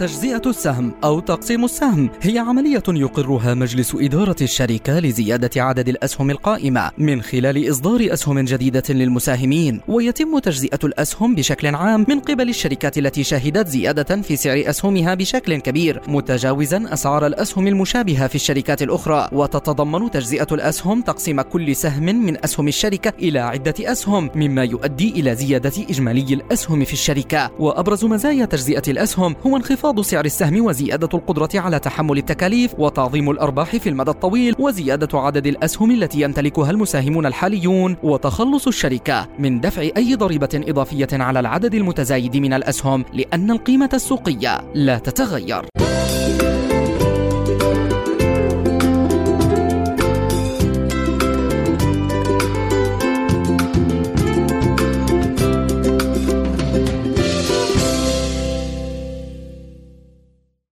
تجزئة السهم أو تقسيم السهم. هي عملية يقرها مجلس إدارة الشركة لزيادة عدد الأسهم القائمة من خلال إصدار أسهم جديدة للمساهمين. ويتم تجزئة الأسهم بشكل عام من قبل الشركات التي شهدت زيادة في سعر أسهمها بشكل كبير. متجاوزا أسعار الأسهم المشابهة في الشركات الأخرى. وتتضمن تجزئة الأسهم تقسيم كل سهم من أسهم الشركة إلى عدة أسهم مما يؤدي إلى زيادة إجمالي الأسهم في الشركة. وأبرز مزايا تجزئة الأسهم هو انخفاض انخفاض سعر السهم وزيادة القدرة على تحمل التكاليف وتعظيم الأرباح في المدى الطويل وزيادة عدد الأسهم التي يمتلكها المساهمون الحاليون وتخلص الشركة من دفع أي ضريبة إضافية على العدد المتزايد من الأسهم لأن القيمة السوقية لا تتغير.